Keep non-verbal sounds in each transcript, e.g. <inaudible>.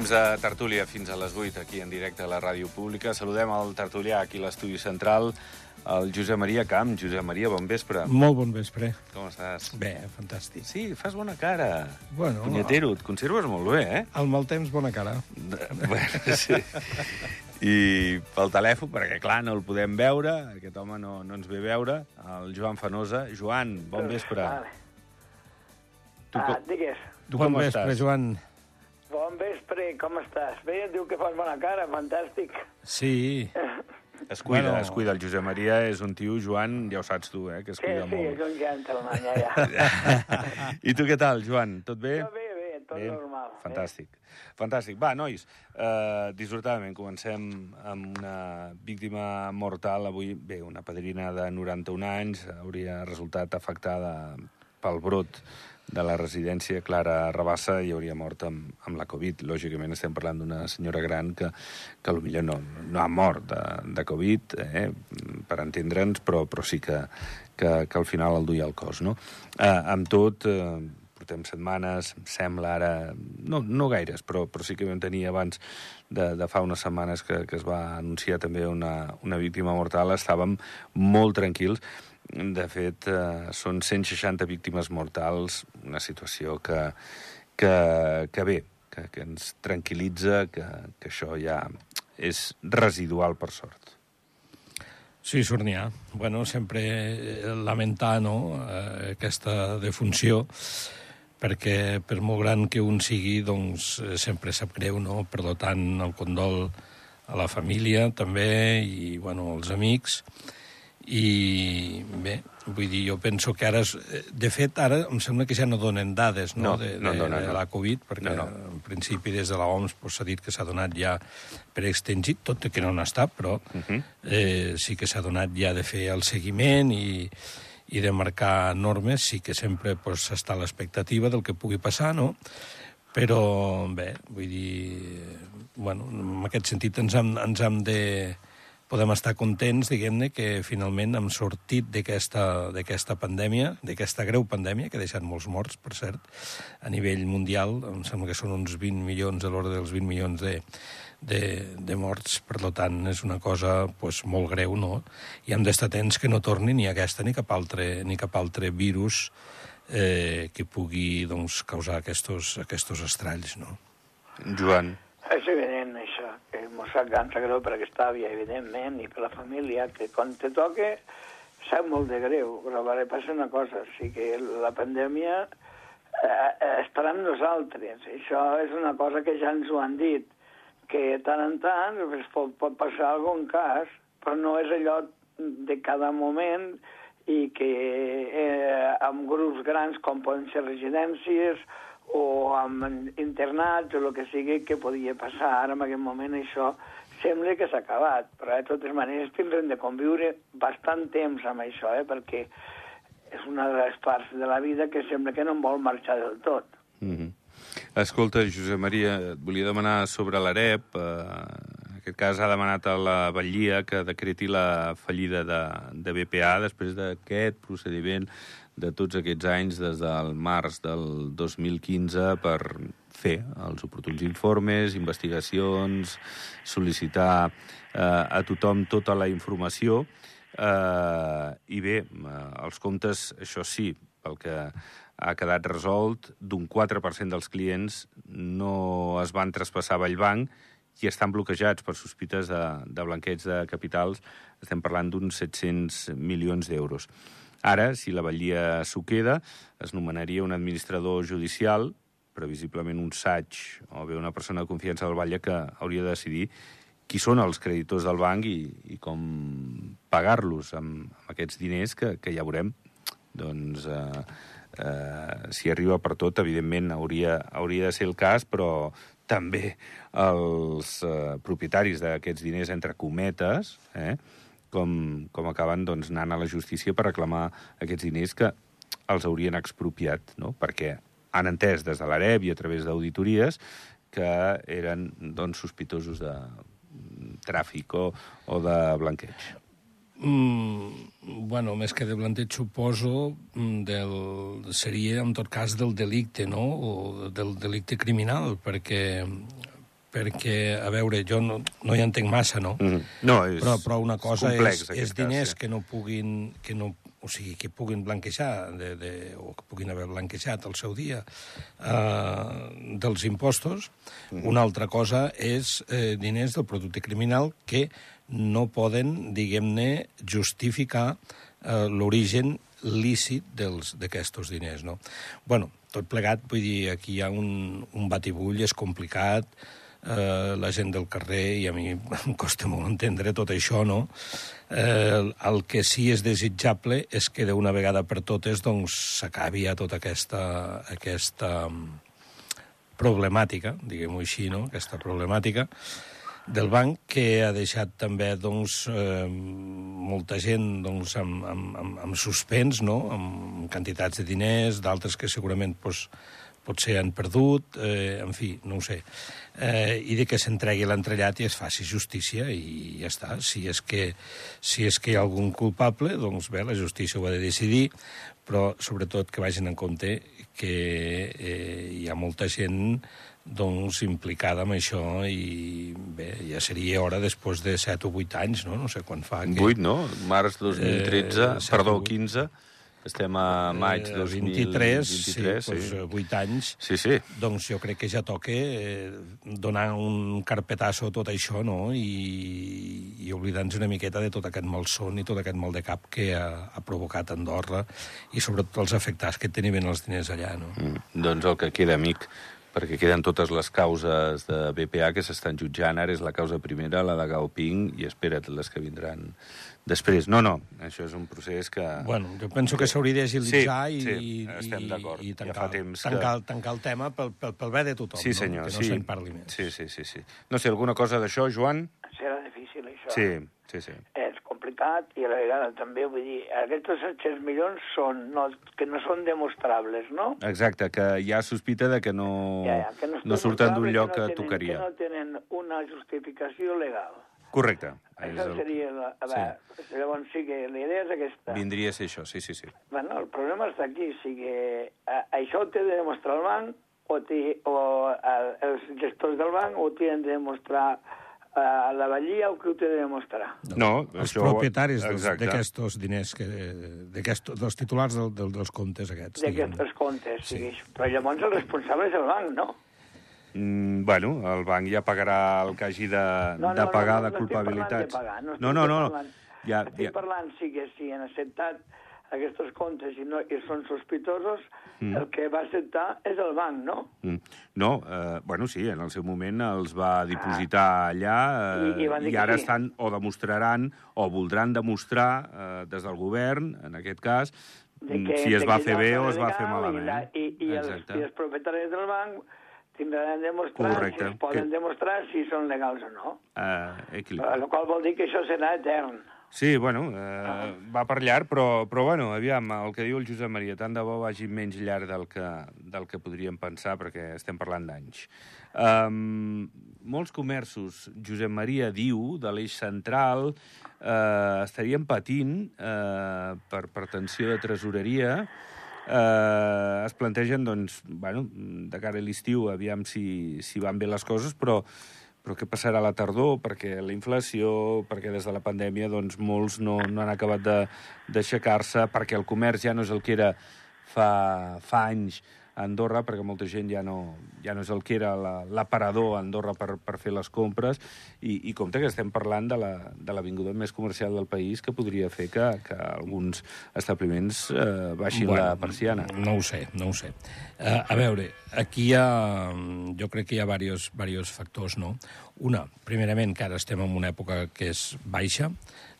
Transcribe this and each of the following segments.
temps de tertúlia fins a les 8 aquí en directe a la ràdio pública. Saludem el tertulià aquí a l'estudi central, el Josep Maria Camp. Josep Maria, bon vespre. Molt bon vespre. Com estàs? Bé, fantàstic. Sí, fas bona cara. Bueno, Punyetero, et conserves molt bé, eh? Al mal temps, bona cara. <laughs> Bueno, sí. I pel telèfon, perquè clar, no el podem veure, aquest home no, no ens ve a veure, el Joan Fanosa. Joan, bon vespre. Vale. Tu ah, digues. Tu bon com vespre, estàs? Joan. Bon vespre, com estàs? Bé, et diu que fas bona cara, fantàstic. Sí, Es cuida, Bueno. es cuida. El Josep Maria és un tio, Joan, ja ho saps tu, eh, que es Sí, cuida sí, és molt. un gentleman, ja, ja. <laughs> I tu què tal, Joan? Tot bé? Jo bé, bé, tot Bé, normal. Fantàstic. Fantàstic. Va, nois, eh, dissortadament, comencem amb una víctima mortal avui. Bé, una padrina de 91 anys hauria resultat afectada pel brot de la residència Clara Rabassa i hauria mort amb, amb la Covid. Lògicament estem parlant d'una senyora gran que, que potser no, no ha mort de, de Covid, eh, per entendre'ns, però, però sí que, que, que al final el duia al cos. No? Eh, amb tot, eh, portem setmanes, em sembla ara... No, no gaires, però, però sí que vam tenir abans de, de fa unes setmanes que, que es va anunciar també una, una víctima mortal, estàvem molt tranquils. De fet, eh, són 160 víctimes mortals, una situació que, que, que bé, que, que ens tranquil·litza, que, que això ja és residual, per sort. sí, Sornià. Bueno, sempre eh, lamentar no, eh, aquesta defunció, perquè per molt gran que un sigui, doncs eh, sempre sap greu, no? Per tant, el condol a la família també i, bueno, als amics. I bé, vull dir, jo penso que ara... és- eh, De fet, ara em sembla que ja no donen dades no, No, de, no de, donen, de no. la Covid, perquè No, no, no. no. en principi des de l'OMS pues, s'ha dit que s'ha donat ja per extingit, tot i que no n'ha estat, però uh. -huh. eh, sí que s'ha donat ja de fer el seguiment i, i de marcar normes, sí que sempre pues, està a l'expectativa del que pugui passar, no? Però, bé, vull dir... Bueno, en aquest sentit ens hem, ens hem de... Podem estar contents, diguem-ne, que finalment hem sortit d'aquesta d'aquesta pandèmia, d'aquesta greu pandèmia, que ha deixat molts morts, per cert, a nivell mundial. Em sembla que són uns 20 milions, a l'ordre dels 20 milions de, de, de morts. Per tant, és una cosa pues, molt greu, no? I hem d'estar atents que no torni ni aquesta ni cap altre, ni cap altre virus eh, que pugui doncs, causar aquests, aquests estralls, no? Joan, És evident, que mos sap greu per aquesta àvia, evidentment, i per la família, que quan te toca sap molt de greu, però ara passa una cosa, sigui que la pandèmia eh, eh, estarà amb nosaltres. Això és una cosa que ja ens ho han dit, que tant en tant pues, pot, pot passar algun cas, però no és allò de cada moment i que eh, amb grups grans com poden ser residències o amb internats o el que sigui que podia passar. Ara, en aquest moment, això sembla que s'ha acabat, però de totes maneres tindrem de conviure bastant temps amb això, eh? perquè és una de les parts de la vida que sembla que no vol marxar del tot. Mm -hmm. Escolta, Josep Maria, et volia demanar sobre l'AREP. Eh, en aquest cas ha demanat a la Batllia que decreti la fallida de, de BPA després d'aquest procediment de tots aquests anys, des del març del 2015, per fer els oportuns informes, investigacions, sol·licitar eh, a tothom tota la informació. Eh, I bé, eh, els comptes, això sí, pel que ha quedat resolt, d'un 4% dels clients no es van traspassar a Vallbanc i estan bloquejats per sospites de, de blanqueig de capitals. Estem parlant d'uns 700 milions d'euros. Ara, si la Batllia s'ho queda, es nomenaria un administrador judicial, previsiblement un SAG o bé una persona de confiança del Batlle que hauria de decidir qui són els creditors del banc i, i com pagar-los amb, amb aquests diners que, que ja veurem. Doncs, eh, eh, si arriba per tot, evidentment hauria, hauria de ser el cas, però també els eh, propietaris d'aquests diners, entre cometes, eh, com, com acaben doncs, anant a la justícia per reclamar aquests diners que els haurien expropiat, no? perquè han entès des de l'AREB i a través d'auditories que eren doncs, sospitosos de tràfic o, o de blanqueig. Mm, bueno, més que de blanqueig suposo mm, del, seria en tot cas del delicte, no? O del delicte criminal, perquè perquè, a veure, jo no, no hi entenc massa, no? Mm. No, és, Però, però una cosa és, complex, és, és diners cas, sí. que no puguin... Que no, o sigui, que puguin blanquejar, de, de, o que puguin haver blanquejat al seu dia eh, dels impostos. Mm. Una altra cosa és eh, diners del producte criminal que no poden, diguem-ne, justificar eh, l'origen lícit dels- d'aquests diners, no? bueno, tot plegat, vull dir, aquí hi ha un, un batibull, és complicat, eh, la gent del carrer, i a mi em costa molt entendre tot això, no? Eh, el, que sí és desitjable és que d'una vegada per totes doncs s'acabi ja tota aquesta, aquesta mm, problemàtica, diguem-ho així, no? aquesta problemàtica del banc que ha deixat també doncs, eh, molta gent doncs, amb, amb, amb suspens, no? amb quantitats de diners, d'altres que segurament doncs, potser han perdut, eh, en fi, no ho sé. Eh, I de que s'entregui l'entrellat i es faci justícia i ja està. Si és, que, si és que hi ha algun culpable, doncs bé, la justícia ho ha de decidir, però sobretot que vagin en compte que eh, hi ha molta gent doncs, implicada amb això i bé, ja seria hora després de 7 o 8 anys, no? No sé quan fa. Que... 8, no? Març 2013, Eh, perdó, set- 15. Estem a maig Eh, 2023. 23, sí, doncs, eh, 8 anys. Sí, sí. Doncs jo crec que ja toca eh, donar un carpetasso a tot això, no?, i, i oblidar-nos una miqueta de tot aquest malson i tot aquest mal de cap que ha, ha provocat Andorra i sobretot els afectats que tenien els diners allà, no? Mm. Doncs el que queda, amic, perquè queden totes les causes de BPA que s'estan jutjant. Ara és la causa primera, la de Gaoping, i espera't les que vindran després. No, no, això és un procés que... Bueno, jo penso que s'hauria d'agilitzar Sí, i, sí, i, estem d'acord. i Ja tancar, fa temps que- tancar, tancar el tema pel, pel, pel bé de tothom, Sí, no? senyor, que no sí. se'n parli més. Sí, sí, sí, sí. No sé, alguna cosa d'això, Joan? Serà difícil, això. Sí, sí, sí. És complicat i a la vegada també, vull dir, aquests 700 milions són, no, que no són demostrables, no? Exacte, que hi ha sospita de que no, que no surten d'un lloc que que no tenen, tocaria. Que no tenen una justificació legal. Correcte. És Això el- seria... La, a veure, sí. Llavors sí que la idea és aquesta. Vindria a ser això, sí, sí, sí. Bueno, el problema està aquí, o sigui, a, això ho té de demostrar el banc o, té, o a, els gestors del banc o ho tenen de demostrar a la Vallia o qui ho té de demostrar. No, els això... propietaris d'aquests diners, que, dels titulars del, del, dels comptes aquests. D'aquests comptes, Sí. sí. Però llavors el responsable és el banc, no? Mm, bueno, el banc ja pagarà el que hagi de, No, de no, pagar no, no, de no culpabilitats. de pagar, no, no, no, no. parlant- Ja, Estic ja. parlant, sí que si han acceptat aquests comptes i, no, i són sospitosos, mm. el que va acceptar és el banc, no? Mm. No, eh, bueno, sí, en el seu moment els va dipositar allà eh, I- i dir i ara sí. estan o demostraran o voldran demostrar eh, des del govern, en aquest cas, de mm, que, si es de va fer no bé o es va fer malament. I, la, i, i, els. I els propietaris del banc tindran de demostrar Correcte. si es poden Que- demostrar si són legals o no. Eh, equilibri. El qual vol dir que això serà etern. Sí, bueno, eh, va per llarg, però, però bueno, aviam, el que diu el Josep Maria, tant de bo vagi menys llarg del que, del que podríem pensar, perquè estem parlant d'anys. Um, molts comerços, Josep Maria diu, de l'eix central, eh, estarien patint eh, per, per tensió de tresoreria, eh, es plantegen, doncs, bueno, de cara a l'estiu, aviam si, si van bé les coses, però però què passarà a la tardor? Perquè la inflació, perquè des de la pandèmia doncs, molts no, no han acabat d'aixecar-se, perquè el comerç ja no és el que era fa, fa anys a Andorra, perquè molta gent ja no, ja no és el que era la- l'aparador a Andorra per, per fer les compres, i, i compte que estem parlant de la- de l'avinguda més comercial del país que podria fer que, que alguns establiments eh, baixin bueno, la persiana. No ho sé, no ho sé. Uh, a veure, aquí hi ha... Jo crec que hi ha diversos, diversos factors, no? Una, primerament, que ara estem en una època que és baixa,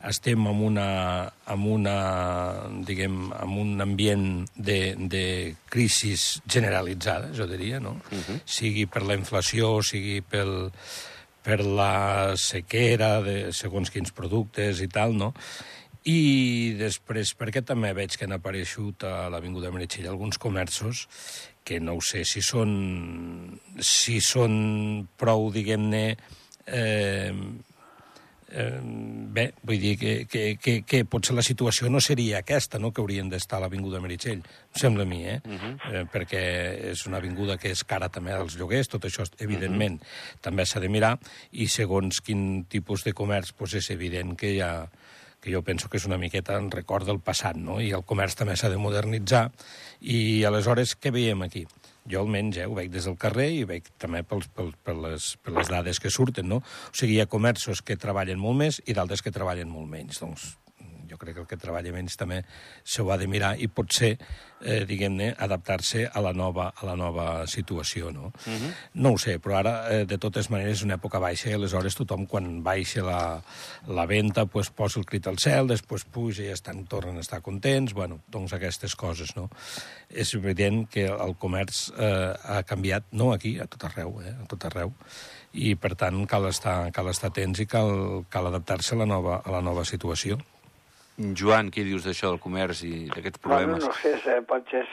estem en una, en una diguem, en un ambient de, de crisi generalitzada, jo diria, no? Uh -huh. Sigui per la inflació, sigui pel, per la sequera de segons quins productes i tal, no? I després, perquè també veig que han aparegut a l'Avinguda Meritxell alguns comerços que no ho sé si són, si són prou, diguem-ne, eh, eh, bé, vull dir que, que, que, que potser la situació no seria aquesta, no?, que haurien d'estar a l'Avinguda Meritxell, em sembla a mi, eh? Uh -huh. eh? Perquè és una avinguda que és cara també als lloguers, tot això, evidentment, uh -huh. també s'ha de mirar, i segons quin tipus de comerç, doncs és evident que hi ha que jo penso que és una miqueta en record del passat, no? I el comerç també s'ha de modernitzar, i aleshores què veiem aquí? Jo almenys eh, ho veig des del carrer i veig també pels, pels, per, les, per les dades que surten, no? O sigui, hi ha comerços que treballen molt més i d'altres que treballen molt menys. Doncs crec que el que treballa menys també s'ho ha de mirar i potser, eh, diguem-ne, adaptar-se a, la nova, a la nova situació, no? Uh -huh. No ho sé, però ara, eh, de totes maneres, és una època baixa i aleshores tothom, quan baixa la, la venda, pues, posa el crit al cel, després puja i estan, tornen a estar contents, bueno, doncs aquestes coses, no? És evident que el comerç eh, ha canviat, no aquí, a tot arreu, eh, a tot arreu, i per tant cal estar, cal estar atents i cal, cal adaptar-se a, la nova, a la nova situació. Joan, què dius d'això del comerç i d'aquests problemes? Bueno, no sé, si pot ser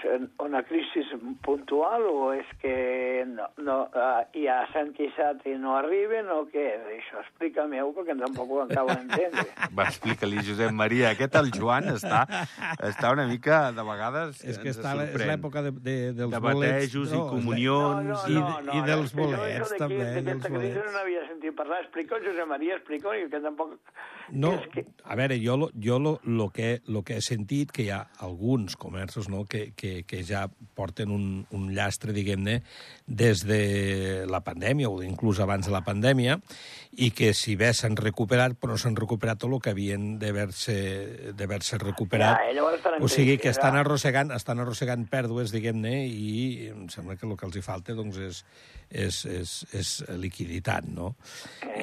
una crisi puntual o és que no, no, uh, ja s'han queixat i no arriben o què això? Explica-m'ho perquè tampoc ho acabo d'entendre. <laughs> Va, explica-li, Josep Maria. Aquest el Joan està, està una mica, de vegades, És que està, és l'època de, de, dels de bolets. batejos i comunions... No, no, I, no, no, i dels no, bolets, això també. D'aquesta crisi bolets. no n'havia sentit parlar. Explica-ho, Josep Maria, explica-ho, i que tampoc... No, És que... a veure, jo, lo- jo lo, lo, que, lo que he sentit, que hi ha alguns comerços no, que, que, que ja porten un, un llastre, diguem-ne, des de la pandèmia, o inclús abans de la pandèmia, i que si bé s'han recuperat, però no s'han recuperat tot el que havien d'haver-se recuperat. Ja, o sigui, que estan arrossegant, estan arrossegant pèrdues, diguem-ne, i em sembla que el que els hi falta doncs, és, és, és, és liquiditat, no?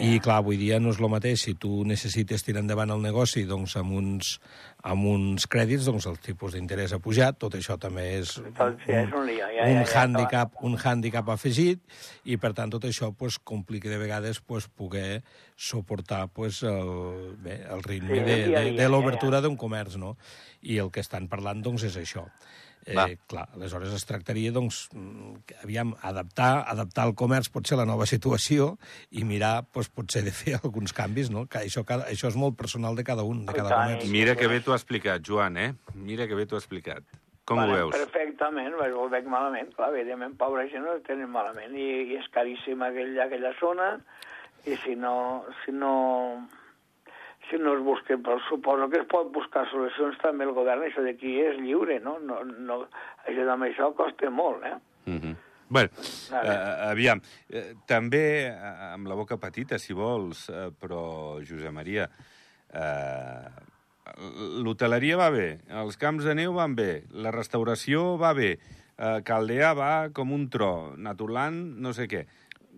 I, clar, avui dia no és el mateix. Si tu necessites tirar endavant el negoci doncs, amb, uns, amb uns crèdits, doncs el tipus d'interès ha pujat. Tot això també és Tot, sí, és un lío, ja, un, ja, ja, hàndicap, un hàndicap afegit i, per tant, tot això pues, complica de vegades pues, poder suportar pues, el, bé, el ritme Sí, de, de, de l'obertura d'un comerç, no? I el que estan parlant, doncs, és això. Va. Eh, clar, aleshores es tractaria, doncs, mm, que, aviam, adaptar, adaptar el comerç potser a la nova situació i mirar, doncs, potser de fer <laughs> alguns canvis, no? Que això, cada, això és molt personal de cada un, de cada comerç. Mira que bé t'ho ha explicat, Joan, eh? Mira que bé t'ho ha explicat. Com Bueno, ho veus? Perfectament, ho veig malament, clar, evidentment, pobra gent ho tenen malament, i, i és caríssima aquell, aquella zona, i si no, si no, si no es busquen, però suposo que es pot buscar solucions també el govern, això d'aquí és lliure, no? no, no això amb això costa molt, eh? Mm -hmm. Bueno, Vale. uh, aviam, uh, també uh, amb la boca petita, si vols, uh, però, Josep Maria, uh, l'hoteleria va bé, els camps de neu van bé, la restauració va bé, uh, Caldea va com un tro, Naturland no sé què.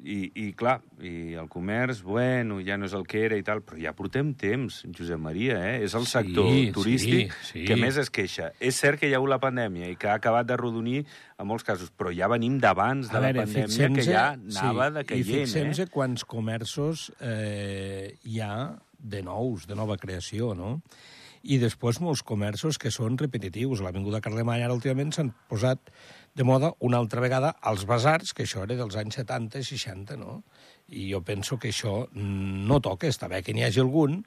I, I, clar, i el comerç, bueno, ja no és el que era i tal, però ja portem temps, Josep Maria, eh? És el Sí, sector sí, turístic sí. que més es queixa. És cert que hi ha hagut la pandèmia i que ha acabat de rodonir en molts casos, però ja venim d'abans de A la veure, pandèmia, que ja anava sí, decaient, I fixem-se eh? quants comerços eh, hi ha de nous, de nova creació, no? I després molts comerços que són repetitius. L'Avinguda Carlemany ara últimament s'han posat de moda una altra vegada als basars, que això era dels anys 70 i 60, no? I jo penso que això no toca, està bé que n'hi hagi algun,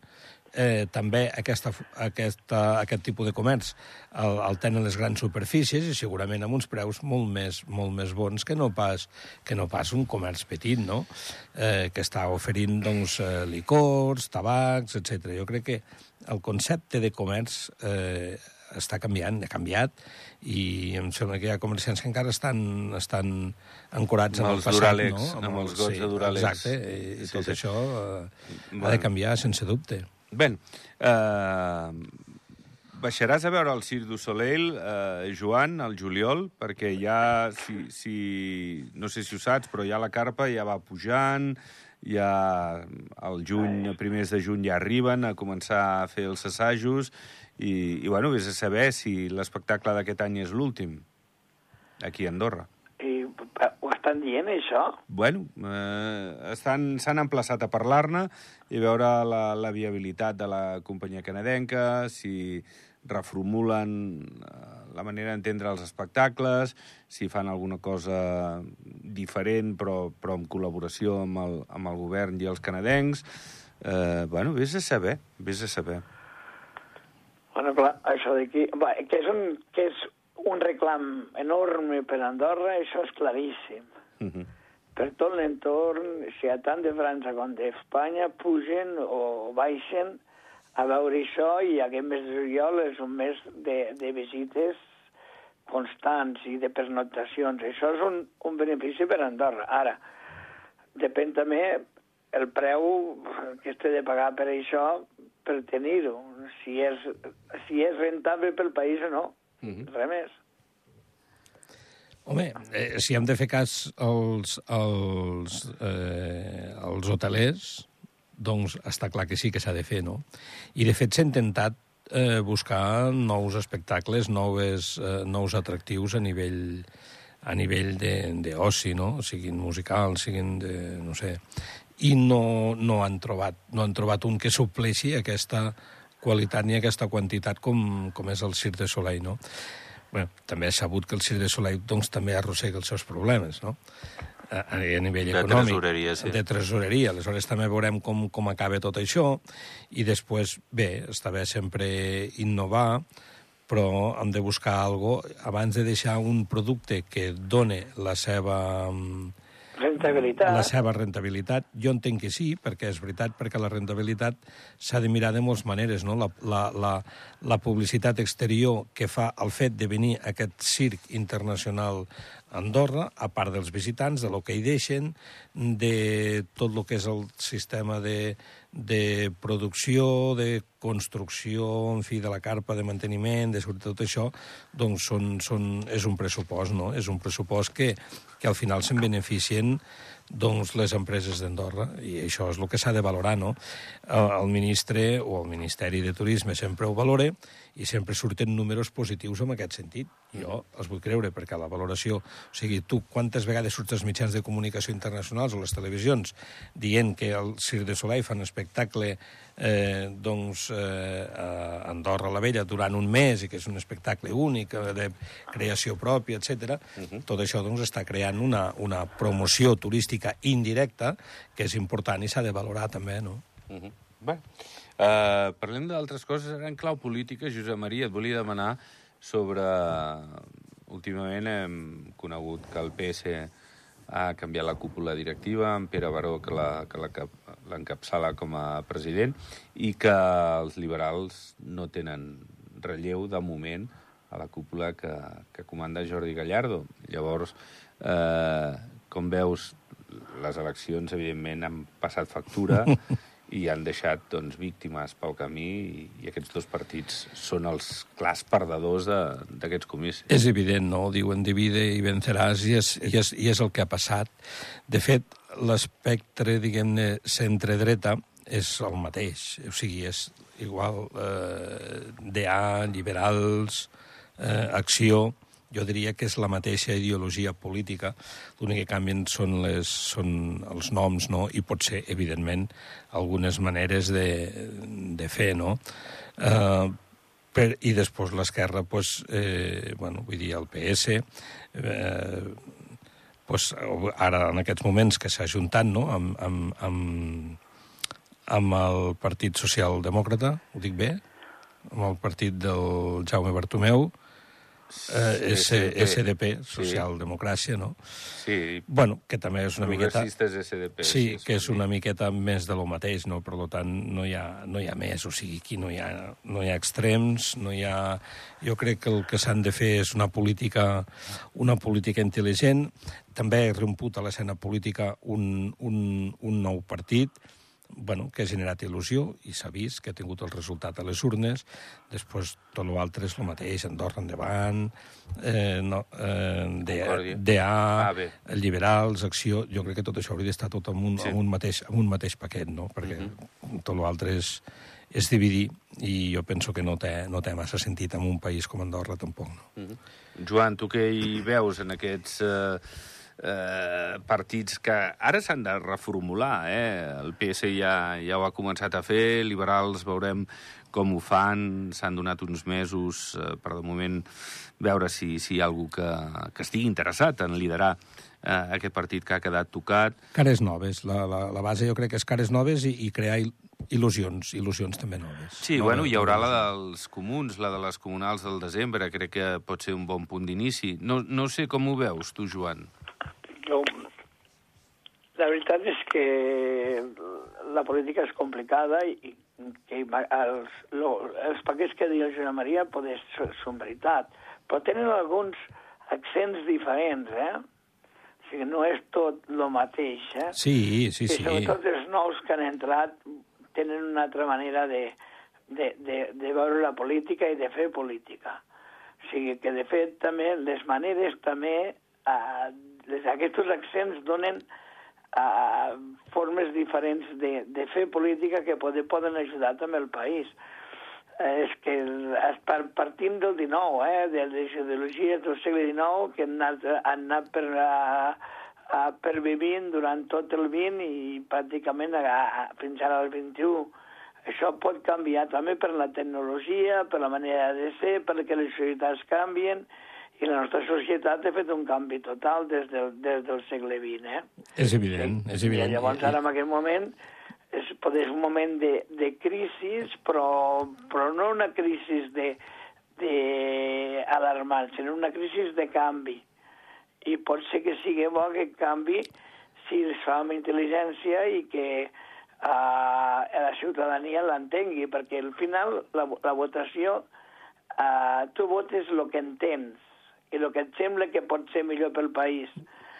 eh, també aquesta, aquesta, aquest tipus de comerç el, el tenen les grans superfícies i segurament amb uns preus molt més, molt més bons que no pas, que no pas un comerç petit, no? Eh, que està oferint doncs, eh, licors, tabacs, etc. Jo crec que el concepte de comerç eh, està canviant, ha canviat, i em sembla que hi ha comerciants que encara estan, estan ancorats Amb en el passat, Duralex, no? amb els gots de Duralex. Exacte, i, i Sí, tot sí. això eh, ha Bueno. de canviar, sense dubte. Bé, eh, baixaràs a veure el Cirque du Soleil, eh, Joan, al juliol, perquè ja, si, si, no sé si ho saps, però ja la carpa ja va pujant, ja al juny, a primers de juny ja arriben a començar a fer els assajos, i, i bueno, vés a saber si l'espectacle d'aquest any és l'últim, aquí a Andorra. Ho estan dient, això? Bueno, eh, s'han emplaçat a parlar-ne i veure la, la viabilitat de la companyia canadenca, si reformulen eh, la manera d'entendre els espectacles, si fan alguna cosa diferent però, però en col·laboració amb el, amb el govern i els canadencs. Eh, bueno, vés a saber, vés a saber. Bueno, clar, això d'aquí... Que, és un, que és un reclam enorme per Andorra, això és claríssim. Uh -huh. Per tot l'entorn, si ha tant de França com d'Espanya, pugen o baixen a veure això i aquest mes de juliol és un mes de, de visites constants i de pernoctacions. Això és un, un benefici per Andorra. Ara, depèn també el preu que es té de pagar per això per tenir-ho, si, és, si és rentable pel país o no. Uh -huh. Res més. Home, eh, si hem de fer cas als, als, eh, als hotelers, doncs està clar que sí que s'ha de fer, no? I, de fet, s'ha intentat eh, buscar nous espectacles, noves, eh, nous atractius a nivell a nivell d'oci, no? siguin musicals, siguin de, no sé, i no, no, han trobat, no han trobat un que supleixi aquesta qualitat ni aquesta quantitat com, com és el Cirque de Soleil, no? Bueno, també és sabut que el Cirque de Soleil doncs, també arrossega els seus problemes, no? A, a nivell de econòmic. tresoreria, sí. De tresoreria. Aleshores també veurem com, com acaba tot això i després, bé, està bé sempre innovar, però hem de buscar algo abans de deixar un producte que done la seva Rentabilitat. la seva rentabilitat. Jo entenc que sí, perquè és veritat, perquè la rentabilitat s'ha de mirar de moltes maneres, no? La, la, la, la publicitat exterior que fa el fet de venir aquest circ internacional Andorra, a part dels visitants, de lo que hi deixen, de tot el que és el sistema de, de producció, de construcció, en fi, de la carpa de manteniment, de tot això, doncs són, són, és un pressupost, no? És un pressupost que, que al final se'n beneficien doncs, les empreses d'Andorra, i això és el que s'ha de valorar, no? El ministre o el Ministeri de Turisme sempre ho valora i sempre surten números positius en aquest sentit. Jo els vull creure, perquè la valoració... O sigui, tu quantes vegades surts als mitjans de comunicació internacionals o les televisions dient que el Cirque de Soleil fa un espectacle eh, doncs, eh, a Andorra la Vella durant un mes i que és un espectacle únic, eh, de creació pròpia, etc. Uh -huh. Tot això doncs, està creant una, una promoció turística indirecta que és important i s'ha de valorar també, no? Uh -huh. Bé, uh, parlem d'altres coses. En clau política, Josep Maria, et volia demanar sobre... Últimament hem conegut que el PS ha canviat la cúpula directiva, amb Pere Baró, que l'encapçala com a president, i que els liberals no tenen relleu, de moment, a la cúpula que, que comanda Jordi Gallardo. Llavors, eh, com veus, les eleccions, evidentment, han passat factura <laughs> i han deixat doncs, víctimes pel camí i, i aquests dos partits són els clars perdedors d'aquests comicis. És evident, no? Diuen divide i venceràs i és, i és, i és el que ha passat. De fet, l'espectre, diguem-ne, centre-dreta és el mateix. O sigui, és igual eh, DA, liberals, eh, acció jo diria que és la mateixa ideologia política, l'únic que canvien són, les, són els noms, no? i pot ser, evidentment, algunes maneres de, de fer, no? Uh, per, I després l'esquerra, pues, eh, bueno, vull dir, el PS, eh, pues, ara en aquests moments que s'ha ajuntat no? amb, amb, amb, amb el Partit Socialdemòcrata, ho dic bé, amb el partit del Jaume Bartomeu, eh, SDP, SDP, Socialdemocràcia, no? Sí. Bueno, que també és una miqueta... SDP. Sí, que és una miqueta més de lo mateix, no? Per tant, no hi ha, no hi ha més, o sigui, aquí no hi ha, no hi ha extrems, no hi ha... Jo crec que el que s'han de fer és una política, una política intel·ligent. També ha romput a l'escena política un, un, un nou partit, bueno, que ha generat il·lusió i s'ha vist que ha tingut el resultat a les urnes. Després tot l'altre és el mateix, Andorra endavant, eh, no, eh, DA, ah, liberals, acció... Jo crec que tot això hauria d'estar tot en un, sí. en, un mateix, en un mateix paquet, no? Perquè uh mhm. -huh. tot l'altre és, és dividir i jo penso que no té, no té massa sentit en un país com Andorra tampoc. No? Uh mhm. -huh. Joan, tu què hi veus en aquests... Eh eh, partits que ara s'han de reformular. Eh? El PS ja, ja ho ha començat a fer, liberals veurem com ho fan, s'han donat uns mesos eh, per de moment veure si, si hi ha algú que, que estigui interessat en liderar eh, aquest partit que ha quedat tocat. Cares noves. La, la, la base jo crec que és cares noves i, i crear il·lusions, il·lusions també noves. Sí, no, bueno, hi haurà la dels comuns, la de les comunals del desembre, crec que pot ser un bon punt d'inici. No, no sé com ho veus, tu, Joan. Jo, la veritat és que la política és complicada i que els, lo, els paquets que diu Josep Maria poder són veritat, però tenen alguns accents diferents, eh? O sigui, no és tot el mateix, eh? Sí, sí, I sí. sobretot els nous que han entrat tenen una altra manera de, de, de, de veure la política i de fer política. O sigui que, de fet, també les maneres també, eh, les, aquests accents donen eh, formes diferents de, de fer política que poder, poden ajudar també el país. Eh, és que partim del 19, eh, de les ideologies del segle XIX que han anat, han anat per, a, a, pervivint durant tot el 20 i pràcticament a, a, fins ara al 21. Això pot canviar també per la tecnologia, per la manera de ser, perquè les societats canvien, i la nostra societat ha fet un canvi total des del, des del segle XX. Eh? És evident, és evident. I llavors ara en aquest moment és, és un moment de, de crisi, però, però no una crisi de, de alarmant, sinó una crisi de canvi. I pot ser que sigui bo aquest canvi si es fa amb intel·ligència i que uh, la ciutadania l'entengui, perquè al final la, la votació uh, tu votes el que entens i el que et sembla que pot ser millor pel país.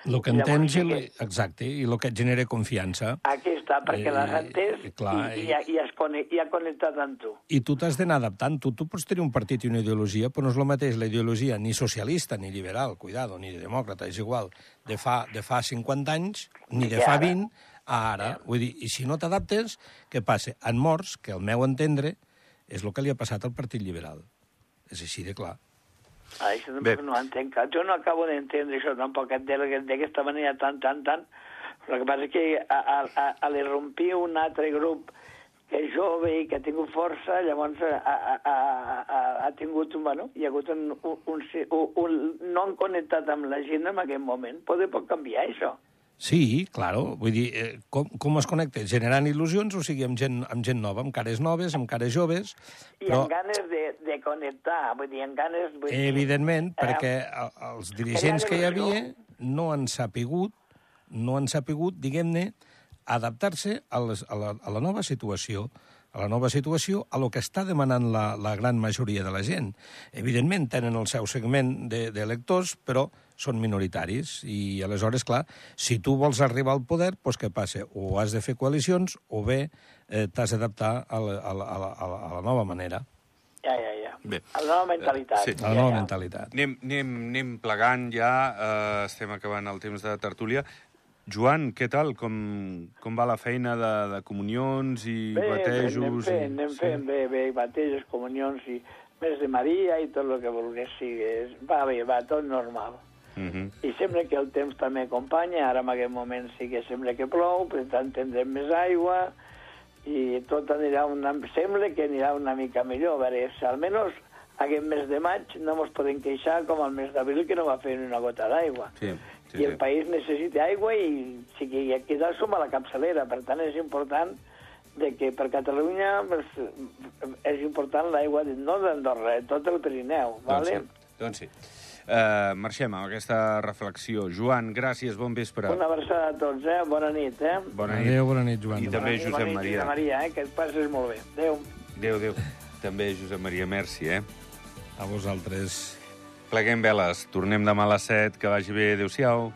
El que entens, i, que- exacte, i el que et genera confiança. Aquí està, perquè Eh, l'has entès clar, i, i- i, ha- i, has conne- i ha connectat amb tu. I tu t'has d'anar adaptant. Tu, tu pots tenir un partit i una ideologia, però no és el mateix la ideologia ni socialista ni liberal, cuidado, ni demòcrata, és igual, de fa, de fa 50 anys, ni de fa ara. 20 a ara. Vull dir, i si no t'adaptes, què passa? En morts, que al meu entendre és el que li ha passat al Partit Liberal. És així de clar. Això Bé. no ho entenc. Jo no acabo d'entendre això tampoc de- d'aquesta manera tan, tan, tan. El que passa és que a, a, a, a l'irrompir un altre grup que és jove i que ha tingut força, llavors ha, ha, ha, ha, ha tingut, bueno, hi ha hagut un, un, un, un, un no han connectat amb la gent en aquest moment. Poder pot canviar això. Sí, claro. Vull dir, eh, com, com es connecta? Generant il·lusions, o sigui, amb gent, amb gent nova, amb cares noves, amb cares joves, I però... amb ganes de, de connectar, vull dir, amb ganes... Vull dir, Evidentment, eh, perquè el- els dirigents que hi havia no han sapigut, no han sapigut, diguem-ne, adaptar-se a, les, a, la, a la nova situació, a la nova situació, a lo que està demanant la, la gran majoria de la gent. Evidentment, tenen el seu segment de- d'electors, de, però són minoritaris. I, aleshores, clar, si tu vols arribar al poder, doncs què passa? O has de fer coalicions, o bé eh, t'has d'adaptar a, la, a, la, a, la, a la- a la nova manera, Ja, ja, ja. Bé. A la nova mentalitat. Sí. a la ja, nova ja. mentalitat. Anem, anem, anem plegant ja, eh, estem acabant el temps de tertúlia. Joan, què tal? Com, com va la feina de, de comunions i Bé, batejos? anem fent, i... anem fent bé, bé, bateges, comunions i més de Maria i tot el que volgués sigui. És- Va bé, va, tot normal. Uh -huh. I sembla que el temps també acompanya, ara en aquest moment sí que sembla que plou, per tant tindrem més aigua i tot anirà una... sembla que anirà una mica millor. A veure, si almenys aquest mes de maig no ens podem queixar com el mes d'abril que no va fer ni una gota d'aigua. Sí, sí, I el sí. país necessita aigua i sí que i aquí dalt som a la capçalera, per tant és important de que per Catalunya pues, és important l'aigua de- no d'Andorra, tot el Pirineu, Doncs vale? sí. Doncs sí. Uh, marxem amb aquesta reflexió. Joan, gràcies, bon vespre. Una abraçada a tots, eh? Bona nit, eh? Bona nit. Adéu, bona nit, Joan. I també nit, Josep bona nit, Maria. Maria, eh? Que et passes molt bé. Adéu. Adéu, adéu. També Josep Maria, merci, eh? A vosaltres. Pleguem veles. Tornem demà a les 7. Que vagi bé. Adéu-siau.